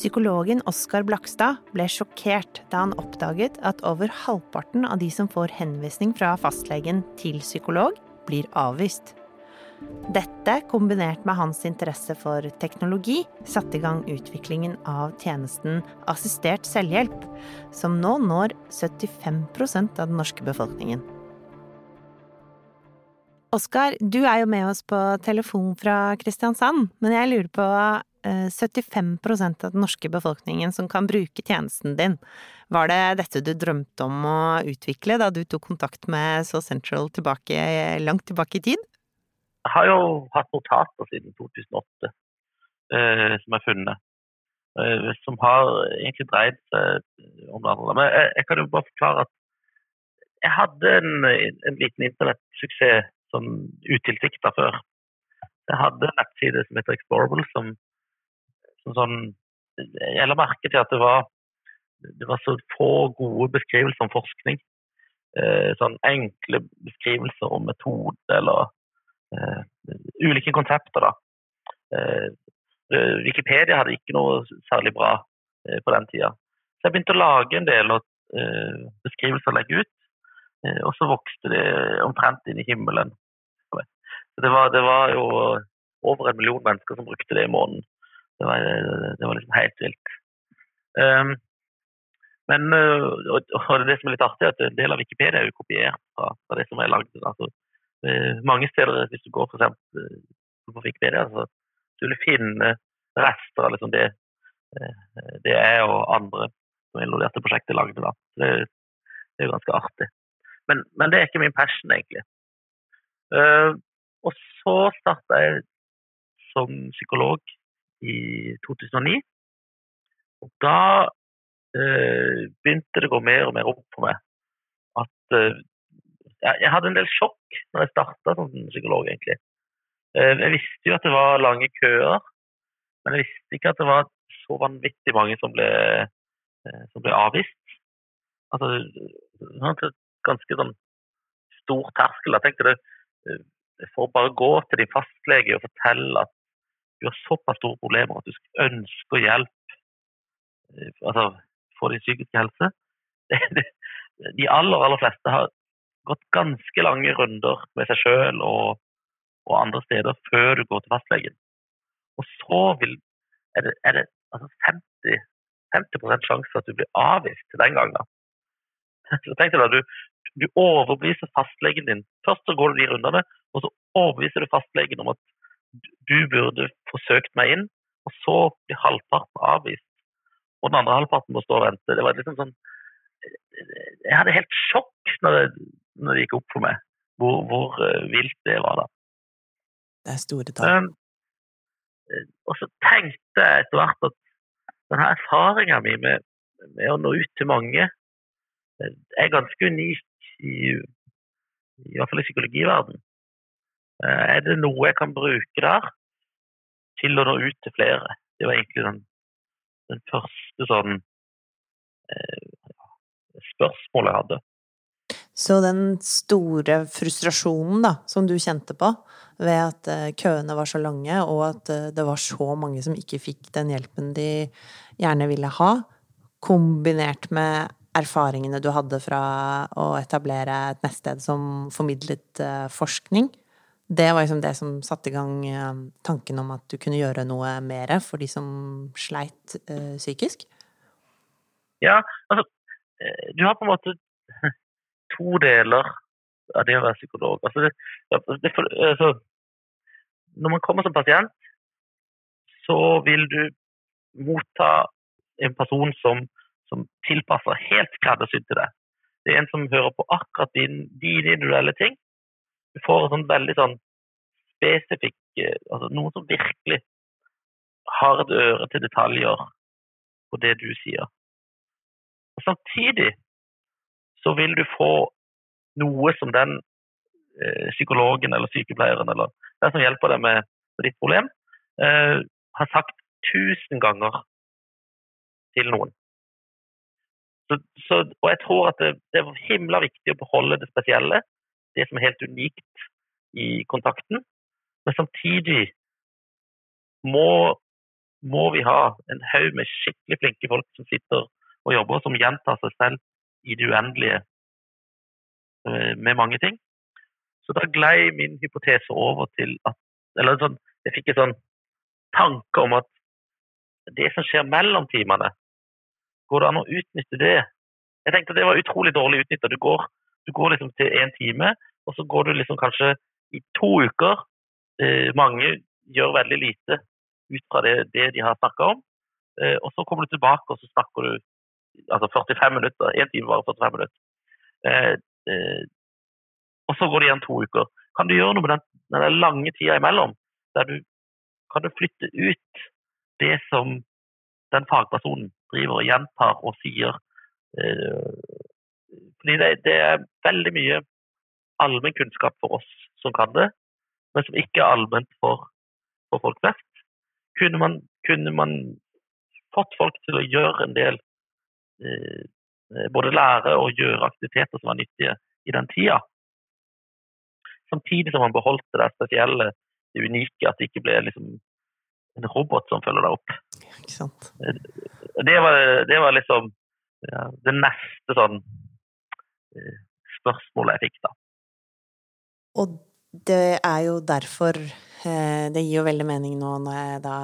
Psykologen Oskar Blakstad ble sjokkert da han oppdaget at over halvparten av de som får henvisning fra fastlegen til psykolog, blir avvist. Dette, kombinert med hans interesse for teknologi, satte i gang utviklingen av tjenesten assistert selvhjelp, som nå når 75% av den norske befolkningen. Oskar, du er jo med oss på telefon fra Kristiansand, men jeg lurer på 75 eh, av den norske befolkningen som kan bruke tjenesten din. Var det dette du drømte om å utvikle da du tok kontakt med So Central tilbake, langt tilbake i tid? Jeg har jo hatt notater siden 2008 eh, som er funnet. Eh, som har egentlig dreid seg om det andre. Men jeg, jeg kan jo bare forklare at jeg hadde en, en liten internettsuksess som utilsikta før. Jeg hadde en nettside som heter Explorable, som, som sånn Jeg la merke til at det var, det var så få gode beskrivelser om forskning. Eh, sånn enkle beskrivelser om metode eller eh, ulike konsepter. da. Eh, Wikipedia hadde ikke noe særlig bra uh, på den tida. Så jeg begynte å lage en del beskrivelser å legge ut. og så vokste det omtrent inn i himmelen. Det var, det var, jo over en million mennesker som brukte det i måneden. Det var, det var liksom helt vilt. Um, men og, og det som er litt artig, er at en del av Wikipedia er jo kopiert fra, fra det som er lagd. Altså, Eh, mange steder, hvis du går for eksempel eh, på Wikipedia, så du vil finne rester av liksom det, eh, det jeg og andre som involverte prosjektet lagde. Det, det, er jo ganske artig. Men, men, det er ikke min passion, egentlig. Uh, og så starta jeg som psykolog i 2009. Og da eh, begynte det å gå mer og mer opp for meg at eh, jeg hadde en del sjokk når jeg starta som psykolog, egentlig. Eh, jeg visste jo at det var lange køer, men jeg visste ikke at det var så vanvittig mange som ble, eh, som ble avvist. Altså, ganske sånn stor terskel. Jeg tenkte det, jeg får bare gå til din fastlege og fortelle at du har såpass store problemer at du ønsker hjelp altså for din psykiske helse De aller, aller fleste har gått ganske lange runder med seg sjøl og, og, andre steder før du går til fastlegen. Og så vil, er det, er det altså 50, 50 sjanse at du blir avvist den gangen. Så tenk deg da, du, du overbeviser fastlegen din. Først så går du de rundene, og så overbeviser du fastlegen om at du burde forsøkt meg inn, og så blir halvparten avvist. Og den andre halvparten må stå og vente. Det var liksom sånn Jeg hadde helt sjokk når det, når det gikk opp for meg hvor, hvor uh, vilt det var da. Det er store tall. Um, og så tenkte jeg etter hvert at denne erfaringa mi med, med, å nå ut til mange eh, er ganske unik i, i hvert fall i psykologiverden. Uh, er det noe jeg kan bruke der til å nå ut til flere? Det var egentlig den, den første sånn uh, spørsmålet jeg hadde. Så den store frustrasjonen da, som du kjente på ved at eh, køene var så lange, og at eh, det var så mange som ikke fikk den hjelpen de gjerne ville ha, kombinert med erfaringene du hadde fra å etablere et nettsted som formidlet eh, forskning, det var liksom det som satte i gang tanken om at du kunne gjøre noe mer for de som sleit psykisk? Ja, altså Du har på en måte to deler av det å være psykolog. Altså det, det, altså, når man kommer som pasient, så vil du motta en person som, som tilpasser helt skreddersydd til deg. Det er en som hører på akkurat din, dine individuelle ting. Du får sånn veldig sånn spesifikk altså Noen som virkelig har et øre til detaljer på det du sier. Og Samtidig så vil du få noe som den eh, psykologen eller sykepleieren eller den som hjelper deg med, med ditt problem, eh, har sagt tusen ganger til noen. Så, så, og jeg tror at det, det, er himla viktig å beholde det spesielle, det som er helt unikt i kontakten. Men samtidig må må vi ha en haug med skikkelig flinke folk som sitter og jobber, som gjentar seg selv i det uendelige eh, med mange ting. Så da glei min hypotese over til at Eller sånn, jeg fikk en sånn tanke om at det som skjer mellom timene, går det an å utnytte det? Jeg tenkte det var utrolig dårlig utnytta. Du, går, du går liksom til én time, og så går du liksom kanskje i to uker. Eh, mange gjør veldig lite ut fra det, det de har snakka om. Eh, og så kommer du tilbake, og så snakker du altså 45 minutter. Én time varer 45 minutter. Eh, eh, og så går det igjen to uker. Kan du gjøre noe med den, den lange tida imellom? Der du kan du flytte ut det som den fagpersonen driver og gjentar og sier. Eh, fordi det, det er veldig mye allmennkunnskap for oss som kan det, men som ikke er allment for, for folk flest. Kunne man, kunne man, fått folk til å gjøre en del eh, Både lære og gjøre aktiviteter som var nyttige i den tida. Samtidig som man beholdt det spesielle, det unike, at det ikke ble liksom en robot som følger deg opp. Sant? Det var, det var liksom ja, det neste sånn eh, spørsmålet jeg fikk, da. Og det er jo derfor eh, Det gir jo veldig mening nå når jeg da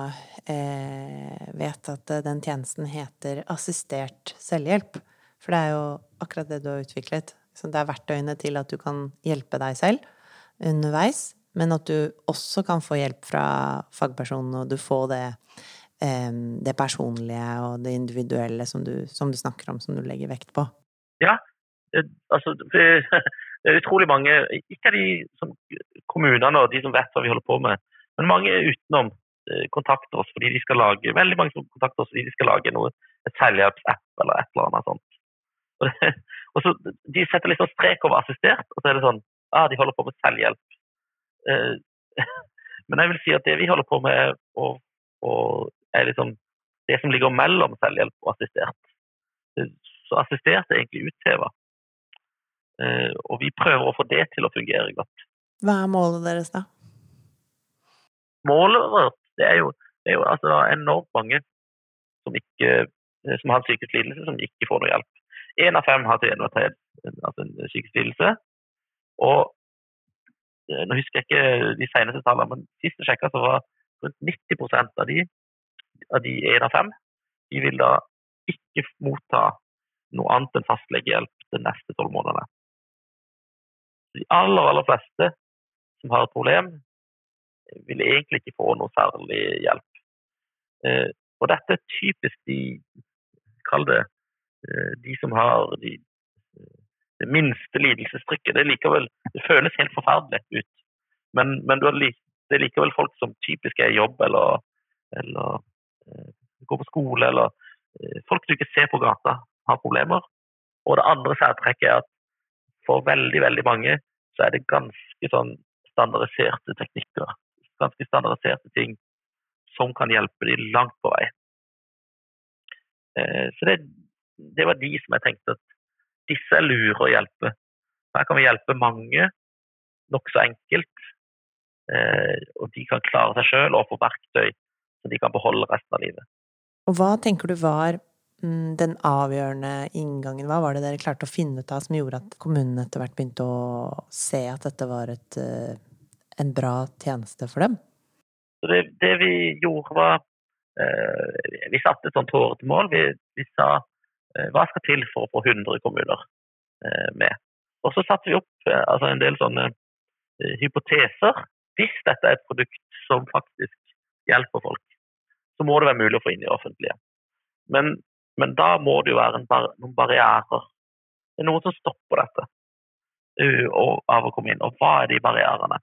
eh, vet at den tjenesten heter assistert selvhjelp. For det er jo akkurat det du har utviklet. Så det er verktøyene til at du kan hjelpe deg selv underveis, men at du også kan få hjelp fra fagpersonen, og du får det, eh, det personlige og det individuelle som du, som du snakker om, som du legger vekt på. Ja, altså det er utrolig mange, ikke de som kommunene og de som vet hva vi holder på med, men mange utenom eh, kontakter oss fordi de skal lage veldig mange som kontakter oss fordi de skal lage noe, et selvhjelpsapp eller et eller annet sånt. Og, det, og så De setter sånn strek over assistert, og så er det sånn ah, de holder på med selvhjelp. Eh, men jeg vil si at det vi holder på med, og, og er liksom det som ligger mellom selvhjelp og assistert. Så assistert er egentlig utheva. Eh, og vi prøver å få det til å fungere godt. Hva er målet deres, da? Målet vårt det er jo, det er jo altså enormt mange som, ikke, eh, som har psykisk lidelse, som ikke får noe hjelp. Én av fem har senotred, altså en psykisk lidelse. Og eh, nå husker jeg ikke de seneste tallene, men sist jeg sjekka, så var rundt 90% av de av de én av fem de vil da ikke motta noe annet enn fastlegehjelp de neste tolv månedene de aller, aller fleste som har et problem, vil egentlig ikke få noe særlig hjelp. Eh, og dette er typisk de Kall det eh, de som har de, det minste lidelsestrykket. Det, likevel, det føles helt forferdelig ut. Men, men det er likevel folk som typisk er i jobb eller, eller eh, går på skole, eller folk du ikke ser på gata, har problemer. Og det andre særtrekket er at for veldig, veldig mange så er det ganske sånn standardiserte teknikker. Ganske standardiserte ting som kan hjelpe dem langt på vei. Eh, så det, det, var de som jeg tenkte at disse er lure å hjelpe. Her kan vi hjelpe mange nokså enkelt. Eh, og de kan klare seg sjøl og få verktøy som de kan beholde resten av livet. Og hva tenker du var den avgjørende inngangen? Hva var det dere klarte å finne ut av som gjorde at kommunen etter hvert begynte å se at dette var et, eh, en bra tjeneste for dem? Det, det vi gjorde, var eh, Vi satte et sånt hårete mål. Vi, vi, sa eh, hva skal til for å få 100 kommuner eh, med? Og så satte vi opp eh, altså en del sånne eh, hypoteser. Hvis dette er et produkt som faktisk hjelper folk, så må det være mulig å få inn i offentlige. Men men da må det jo være bar noen barrierer. Det er noen som stopper dette uh, av å komme inn. Og hva er de barrierene?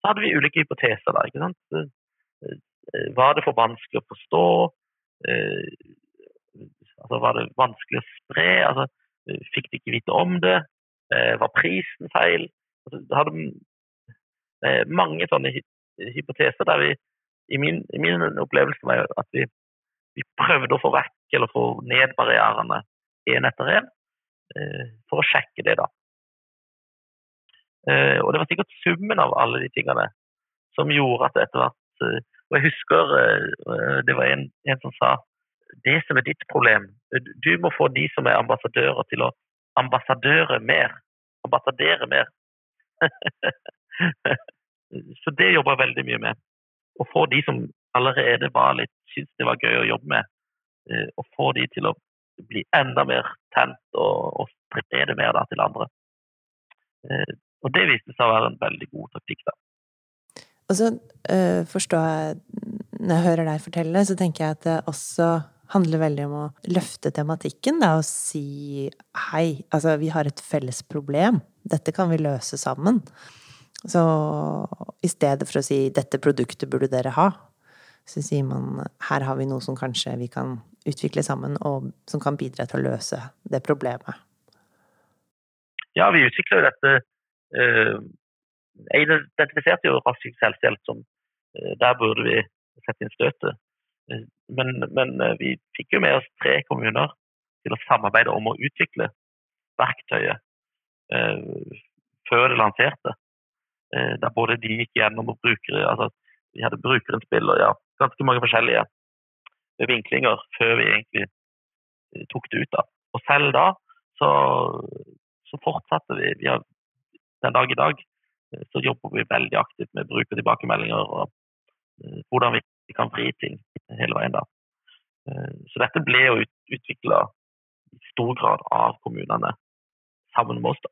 Så hadde vi ulike hypoteser der. ikke sant? Uh, var det for vanskelig å forstå? Uh, altså, var det vanskelig å spre? Altså, fikk de ikke vite om det? var prisen feil? Altså, hadde mange sånne hypoteser der vi i min, i min opplevelse var at vi vi prøvde å få vekk eller få ned barrierene én etter én, eh, for å sjekke det, da. Eh, og det var sikkert summen av alle de tingene som gjorde at etter hvert eh, Og jeg husker det var en, en som sa det som er ditt problem, du må få de som er ambassadører til å ambassadøre mer. Ambassadere mer. Så det jobber jeg veldig mye med. Å få de som allerede var litt syntes det var gøy å jobbe med, eh, å få de til å bli enda mer tent og, og spre det mer da, til andre. Eh, og det viste seg å være en veldig god taktikk. da. Og så øh, forstår jeg, når jeg hører deg fortelle, så tenker jeg at det også handler veldig om å løfte tematikken, da, og si hei, altså vi har et felles problem, dette kan vi løse sammen. Så i stedet for å si dette produktet burde dere ha, så sier man her har vi noe som kanskje vi kan utvikle sammen, og som kan bidra til å løse det problemet. Ja, vi utvikler jo dette eh, Jeg identifiserte jo Rask selvhjelp som eh, der burde vi sette inn støtet. Eh, men, men, vi fikk jo med oss tre kommuner til å samarbeide om å utvikle verktøyet før det lanserte. der både de gikk gjennom og brukere altså Vi hadde brukerinnspill og ja, ganske mange forskjellige vinklinger før vi egentlig eh, tok det ut. da. Og selv da så, så fortsatte vi. vi har, den dag i dag eh, så jobber vi veldig aktivt med brukertilbakemeldinger og uh, hvordan vi kan fri ting hele veien. da. Så dette ble jo ut, utvikla i stor grad av kommunene sammen med oss. da.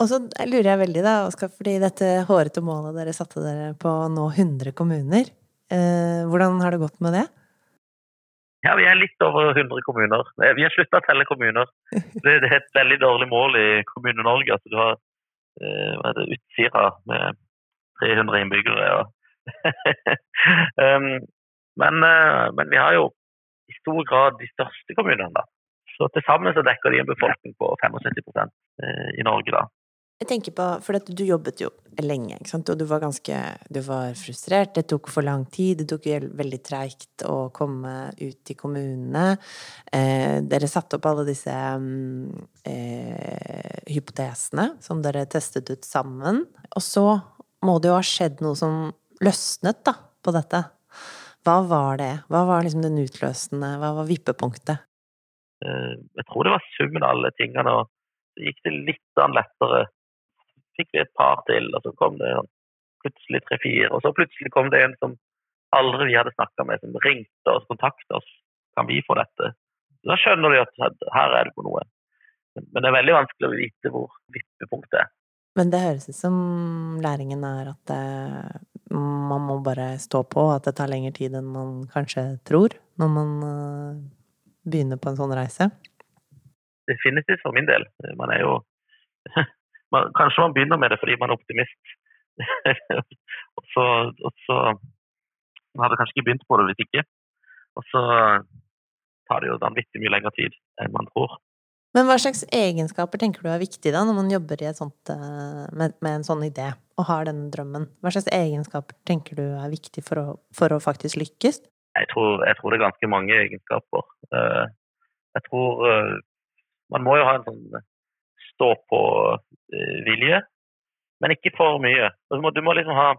Og så lurer jeg veldig, da, Oskar, fordi dette hårete målet dere satte dere på nå 100 kommuner. Eh, hvordan har det gått med det? Ja, Vi er litt over 100 kommuner. Eh, vi har slutta å telle kommuner. Det er et veldig dårlig mål i Kommune-Norge. Altså, du har eh, hva er det, Utsira med 300 innbyggere. Ja. um, men, uh, men, vi har jo i stor grad de største kommunene. da. Så Til sammen så dekker de en befolkning på 75% i Norge. da. Jeg tenker på, for du jobbet jo lenge, ikke sant? og du var ganske Du var frustrert. Det tok for lang tid. Det tok veldig treigt å komme ut til kommunene. Eh, dere satte opp alle disse mm, eh, hypotesene som dere testet ut sammen. Og så må det jo ha skjedd noe som løsnet da, på dette. Hva var det? Hva var liksom den utløsende Hva var vippepunktet? Eh, jeg tror det var summen av alle tingene. og så gikk det litt lettere fikk vi et par til, og så kom det plutselig tre-fire. Og så plutselig kom det en som aldri vi hadde snakka med, som ringte oss, kontakta oss. Kan vi få dette? Da skjønner de at her er det på noe. Men det er veldig vanskelig å vite hvor vippepunktet er. Men det høres ut som læringen er at det, eh, man må bare stå på, at det tar lengre tid enn man kanskje tror når man uh, begynner på en sånn reise? Definitivt for min del. Man er jo man, Kanskje man begynner med det fordi man er optimist. og, så, og så Man hadde kanskje ikke begynt på det hvis ikke. Og så tar det jo vanvittig mye lengre tid enn man tror. Men hva slags egenskaper tenker du er viktig da, når man jobber sånt, eh, med, med, en sånn idé og har denne drømmen? Hva slags egenskaper tenker du er viktig for å, for å faktisk lykkes? Jeg tror, jeg tror, det er ganske mange egenskaper. Eh, jeg tror eh, man må jo ha en sånn stå på eh, vilje, men ikke for mye. Du må, du må liksom ha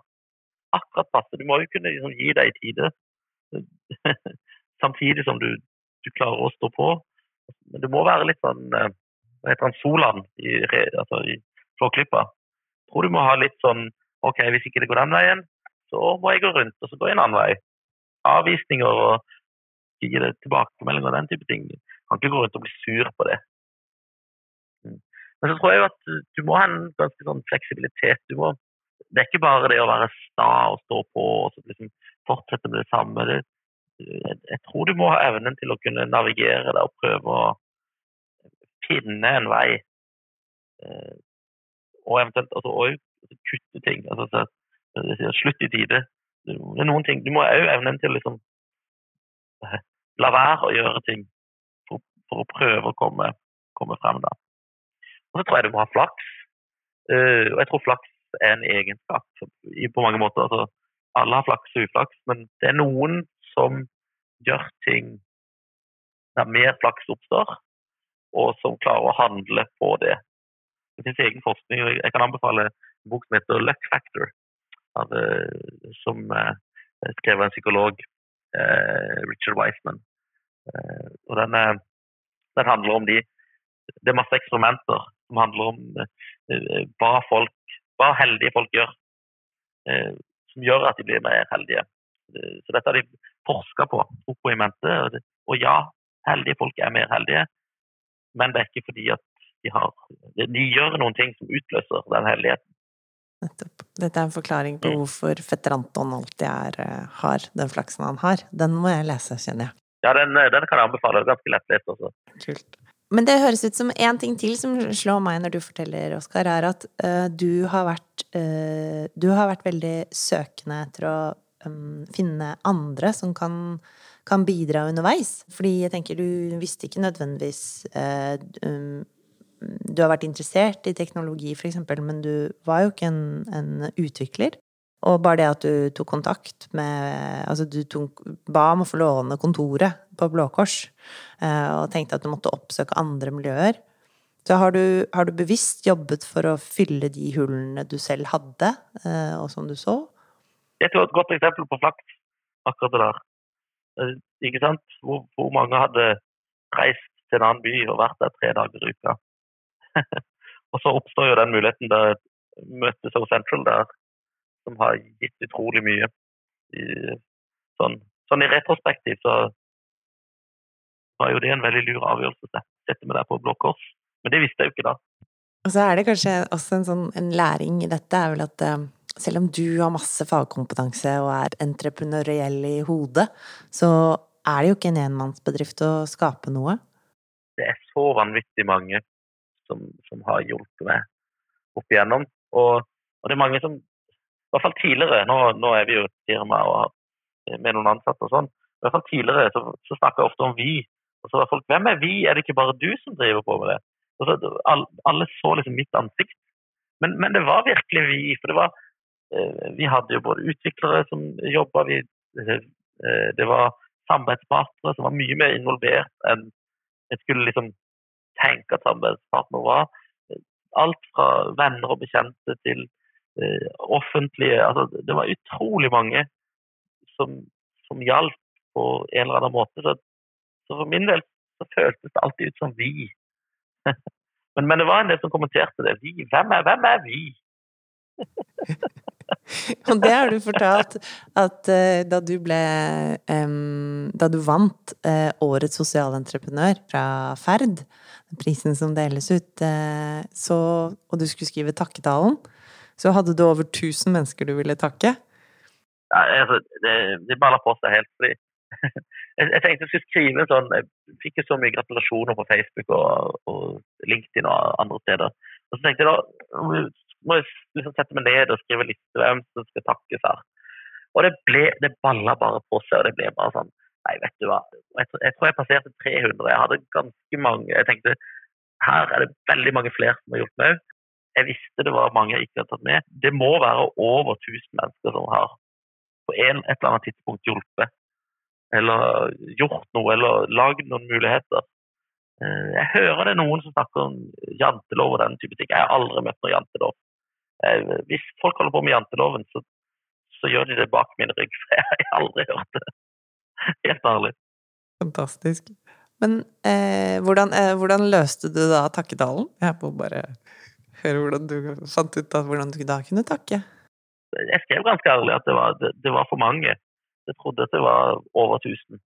akkurat passe. Du må jo kunne liksom gi deg i tide, samtidig som du, du, klarer å stå på. Men du må være litt sånn eh, Hva heter han, Solan i, altså i Flåklypa. Tror du må ha litt sånn OK, hvis ikke det går den veien, så må jeg gå rundt, og så gå en annen vei. Avvisninger og gi det tilbakemeldinger og den type ting. Du kan ikke gå rundt og bli sur på det. Men så tror jeg jo at du må ha en ganske sånn fleksibilitet. Må, det er ikke bare det å være sta og stå på og liksom fortsette med det samme. Det, jeg, jeg, tror du må ha evnen til å kunne navigere det og prøve å finne en vei. Eh, og eventuelt altså, og kutte ting. Altså, så, slutt i tide. Det er noen ting, Du må òg evnen til å liksom la være å gjøre ting for, for å prøve å komme, komme frem. da. Og så tror jeg du må ha flaks. Uh, og jeg tror flaks er en egenskap på mange måter. Altså, alle har flaks og uflaks, men det er noen som gjør ting der mer flaks oppstår, og som klarer å handle på det. Det finnes egen forskning. Jeg kan anbefale en bok som heter Luck Factor, av, som, uh, skrevet av en psykolog, Richard Wiseman. og den, den, handler om de Det er masse eksperimenter som handler om hva folk, hva heldige folk gjør. som gjør at de blir mer heldige. Så dette har de forska på, på i mente. Og ja, heldige folk er mer heldige, men det er ikke fordi at de, har, de gjør noen ting som utløser den helligheten. Nettopp. Dette er en forklaring på mm. hvorfor fetter Anton alltid er, eh, har den flaksen han har. Den må jeg lese, kjenner jeg. Ja, den, eh, den kan jeg anbefale. Ganske lettlest også. Kult. Men det høres ut som én ting til som slår meg når du forteller, Oskar, er at uh, du har vært uh, Du har vært veldig søkende etter å um, finne andre som kan, kan, bidra underveis. Fordi jeg tenker du visste ikke nødvendigvis uh, um, du har vært interessert i teknologi, for eksempel, men du var jo ikke en, en, utvikler. Og bare det at du tok kontakt med Altså, du tok, ba om å få låne kontoret på Blå Kors, eh, og tenkte at du måtte oppsøke andre miljøer. Så har du, har du bevisst jobbet for å fylle de hullene du selv hadde, eh, og som du så? Jeg tror et godt eksempel på flaks, akkurat det der. Eh, ikke sant? Hvor, hvor mange hadde reist til en annen by og vært der tre dager i uka. og så oppstår jo den muligheten der møtes So Central der, som har gitt utrolig mye. I, sånn, sånn, i retrospektiv så var jo det en veldig lur avgjørelse å sette meg der på Blå Kors. Men det visste jeg jo ikke da. Og så er det kanskje også en sånn en læring i dette, er vel at uh, selv om du har masse fagkompetanse og er entreprenøriell i hodet, så er det jo ikke en enmannsbedrift å skape noe. Det er så vanvittig mange som, som har hjulpet meg opp igjennom. Og, og, det er mange som, i hvert fall tidligere, nå, nå er vi jo et firma og har med noen ansatte og sånn, i hvert fall tidligere så, så snakker jeg ofte om vi. Og så var folk Hvem er vi? Er det ikke bare du som driver på med det? Og så, alle så liksom mitt ansikt. Men, men, det var virkelig vi. For det var eh, Vi hadde jo både utviklere som jobba, vi det var samarbeidspartnere som var mye mer involvert enn jeg skulle liksom tenke at samarbeidspartner var. Alt fra venner og bekjente til offentlige altså, Det var utrolig mange som, som hjalp på en eller annen måte. Så, så, for min del så føltes det alltid ut som vi. men, men, det var en del som kommenterte det. Vi, hvem, er, hvem er vi? Og det har du fortalt at uh, da du ble Da du vant uh, Årets sosialentreprenør fra Ferd, prisen som deles ut, så, og du skulle skrive takketalen, så hadde du over 1000 mennesker du ville takke? Ja, altså, det, det baller på seg helt. fordi jeg, jeg, tenkte jeg skulle skrive en sånn Jeg fikk jo så mye gratulasjoner på Facebook og, og LinkedIn og andre steder. Og så tenkte jeg da må jeg liksom sette meg ned og skrive litt hvem som skal takkes her. Og det ble, det balla bare på seg, og det ble bare sånn Nei, vet du hva. Jeg, jeg tror jeg passerte 300. Jeg hadde ganske mange Jeg tenkte her er det veldig mange flere som har gjort meg Jeg visste det var mange jeg ikke hadde tatt med. Det må være over 1000 mennesker som har på en, et eller annet tidspunkt hjulpet. Eller gjort noe, eller lagd noen muligheter. Eh, jeg hører det noen som snakker om jantelov og den type ting. Jeg har aldri møtt noen jantelov. Eh, hvis folk holder på med janteloven, så, så gjør de det bak min rygg. For jeg har aldri hørt det. Helt ærlig. Fantastisk. Men eh, hvordan, eh, hvordan, løste du da takketalen? Jeg må bare høre hvordan du fant ut av hvordan du da kunne takke. Jeg skrev ganske ærlig at det var, det, det var for mange. Jeg trodde at det var over 1000.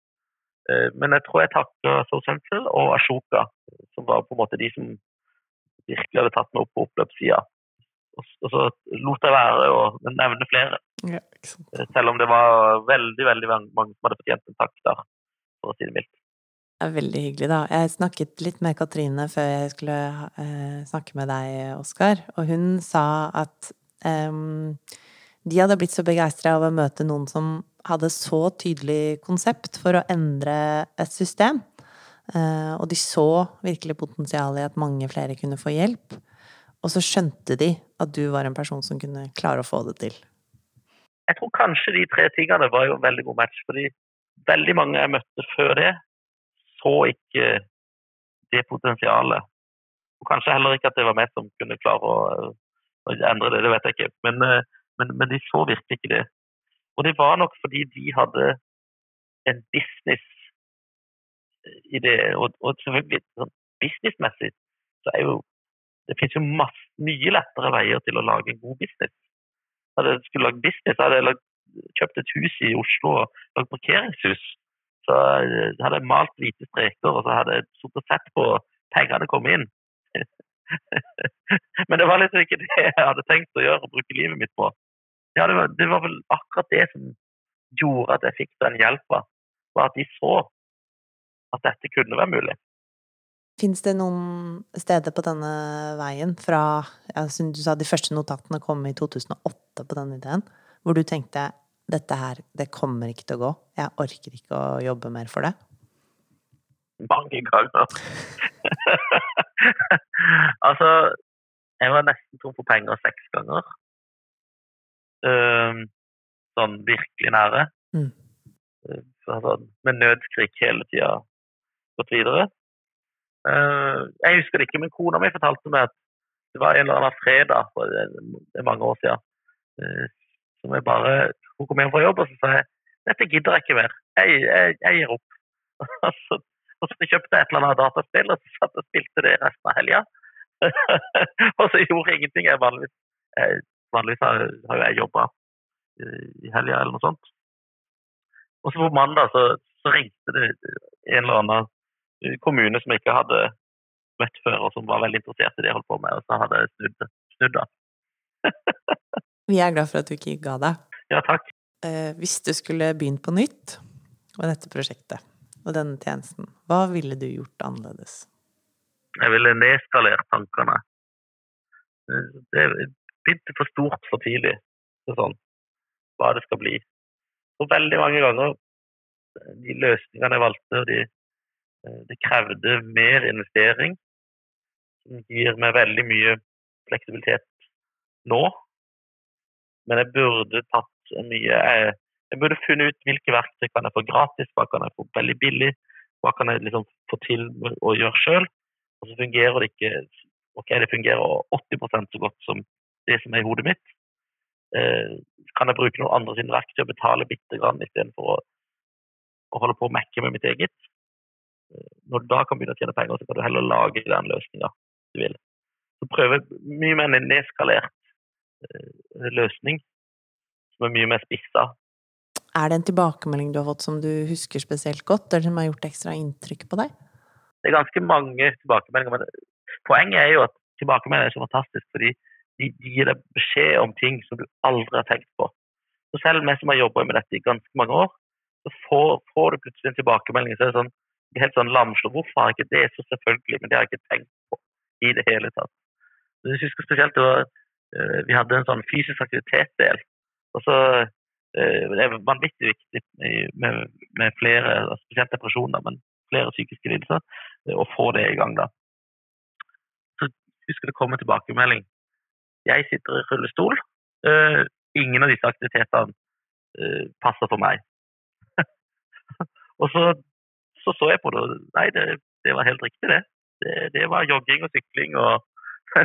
Eh, men jeg tror jeg takker So Central og Ashoka, som var på en måte de som virkelig hadde tatt meg opp på oppløpssida og så lot jeg være å nevne flere. Ja, Selv om det var veldig veldig mange som hadde fortjent en takk der, for å si det mildt. Det er veldig hyggelig, da. Jeg snakket litt med Katrine før jeg skulle eh, snakke med deg, Oskar, og hun sa at eh, de hadde blitt så begeistra av å møte noen som hadde så tydelig konsept for å endre et system. Eh, og de så virkelig potensialet i at mange flere kunne få hjelp. Og så skjønte de at du var en person som kunne klare å få det til. Jeg tror kanskje de tre tingene var jo en veldig god match. fordi veldig mange jeg møtte før det, så ikke det potensialet. Og kanskje heller ikke at det var meg som kunne klare å, å endre det, det vet jeg ikke. Men, eh, men, men, de så virkelig ikke det. Og det var nok fordi de hadde en business-idé. Og, og selvfølgelig sånn businessmessig så er jo det finnes jo masse, mye lettere veier til å lage en god business. Hadde jeg skulle lage business, hadde jeg kjøpt et hus i Oslo og lagd parkeringshus. Så hadde jeg malt hvite streker, og så hadde jeg sittet og sett på pengene komme inn. Men det var liksom ikke det jeg hadde tenkt å gjøre og bruke livet mitt på. Ja, det, var, det var vel akkurat det som gjorde at jeg fikk den hjelpa, var at de så at dette kunne være mulig. Fins det noen steder på denne veien fra ja, synes du sa, de første notatene kom i 2008 på denne ideen, hvor du tenkte dette her, det kommer ikke til å gå, jeg orker ikke å jobbe mer for det? Mange ganger. altså, jeg var nesten tom for penger seks ganger. Um, sånn virkelig nære. Mm. Uh, sånn, med nødskrik hele tida gått videre. Uh, jeg husker det ikke, men kona mi fortalte meg at det var en eller annen fredag for er mange år siden. Uh, som jeg bare, Hun kom hjem fra jobb og så sa jeg, dette gidder jeg ikke mer. Jeg, jeg, jeg gir opp. Og så kjøpte jeg et eller annet dataspill og så satt og spilte det resten av helga. og så gjorde jeg ingenting. Jeg vanligvis, jeg, vanligvis har, har jeg jobba i helga eller noe sånt. Og så på mandag så, så, ringte det en eller annen kommune som jeg ikke hadde møtt før, og som var veldig interessert i det jeg holdt på med, og så hadde jeg snudd, snudd. Vi er glad for at du ikke ga deg. Ja, takk. Eh, hvis du skulle begynt på nytt med dette prosjektet, og denne tjenesten, hva ville du gjort annerledes? Jeg ville nedskalert tankene. Det begynte for stort for tidlig. Sånn, hva det skal bli. Og veldig mange ganger de løsningene jeg valgte, de, de krevde mer investering. Som gir meg veldig mye fleksibilitet nå. Men jeg burde tatt mye jeg, jeg burde funnet ut hvilke verktøy kan jeg få gratis, hva kan jeg få veldig billig, hva kan jeg liksom få til å gjøre sjøl. Og så fungerer det ikke Ok, det fungerer 80% så godt som det som er i hodet mitt. Eh, kan jeg bruke noen andre sine verktøy og betale bitte grann istedenfor å, å holde på å mekke med mitt eget? Eh, når du da kan begynne å tjene penger, så kan du heller lage den løsninga du vil. Så prøve mye mer nedskalert løsning som er mye mer spissa er det en tilbakemelding du har fått som du husker spesielt godt, eller som har gjort ekstra inntrykk på deg? Det er ganske mange tilbakemeldinger. men Poenget er jo at tilbakemeldinger er så fantastisk, fordi de, gir deg beskjed om ting som du aldri har tenkt på. Så selv jeg som har jobba med dette i ganske mange år, så får, får du plutselig en tilbakemelding så er det sånn, helt sånn lamslått. Hvorfor har jeg ikke det så selvfølgelig, men det har jeg ikke tenkt på i det hele tatt. Jeg husker spesielt det var, eh, Vi hadde en sånn fysisk aktivitet-del. og så Eh, det er vanvittig viktig med, med flere, spesielt depresjoner, men flere psykiske lidelser, eh, å få det i gang. da. Så husker det kommer tilbakemelding. Jeg sitter i rullestol. Ingen av disse aktivitetene passer for meg. og så, så, så jeg på det, og nei, det, det var helt riktig, det. det. det. var jogging og sykling og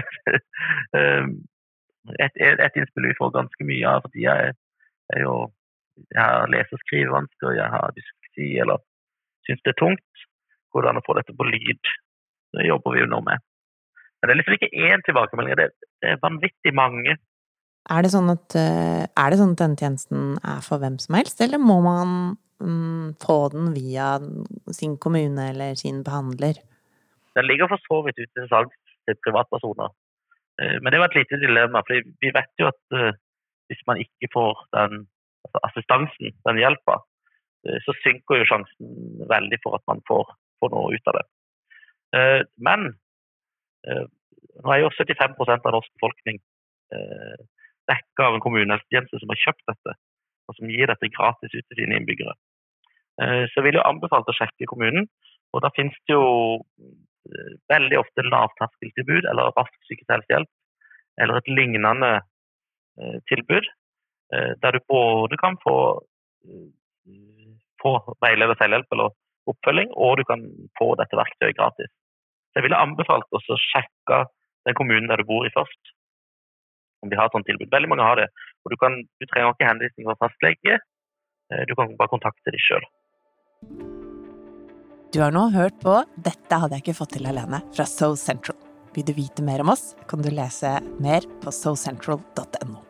et, et, innspill vi får ganske mye av fordi jeg, jeg, jo Jeg har lese- og skrivevansker, jeg har dysleksi eller syns det er tungt. Hvordan å få dette på lyd. Det jobber vi jo nå med. Men det er liksom ikke én tilbakemelding, det, er vanvittig mange. Er det, sånn at, eh, er det sånn at denne tjenesten er for hvem som helst, eller må man mm, få den via sin kommune eller sin behandler? Den ligger for så vidt ute til salgs til privatpersoner. Eh, men det var et lite dilemma, for vi vet jo at eh, hvis man ikke får den altså assistansen, den hjelpa, eh, så synker jo sjansen veldig for at man får, får noe ut av det. Men nå er jo 75% av norsk befolkning dekka av en kommunehelsetjeneste som har kjøpt dette, og som gir dette gratis ut til sine innbyggere. Så jeg vil jo anbefale å sjekke kommunen. og Da finnes det jo veldig ofte lavterskeltilbud eller rask psykisk helsehjelp, eller et lignende Eh, tilbud. Eh, der du både kan få, eh, få veileder selvhjelp eller oppfølging, og du kan få dette verktøyet gratis. Så jeg ville anbefalt å sjekke den kommunen der du bor i først. om de har et sånt tilbud. Veldig mange har det. Og du, kan, du trenger ikke henvisning fra fastlege. Du kan bare kontakte dem sjøl. Du har nå hørt på 'Dette hadde jeg ikke fått til alene' fra So Central. Vil du vite mer om oss, kan du lese mer på socentral.no.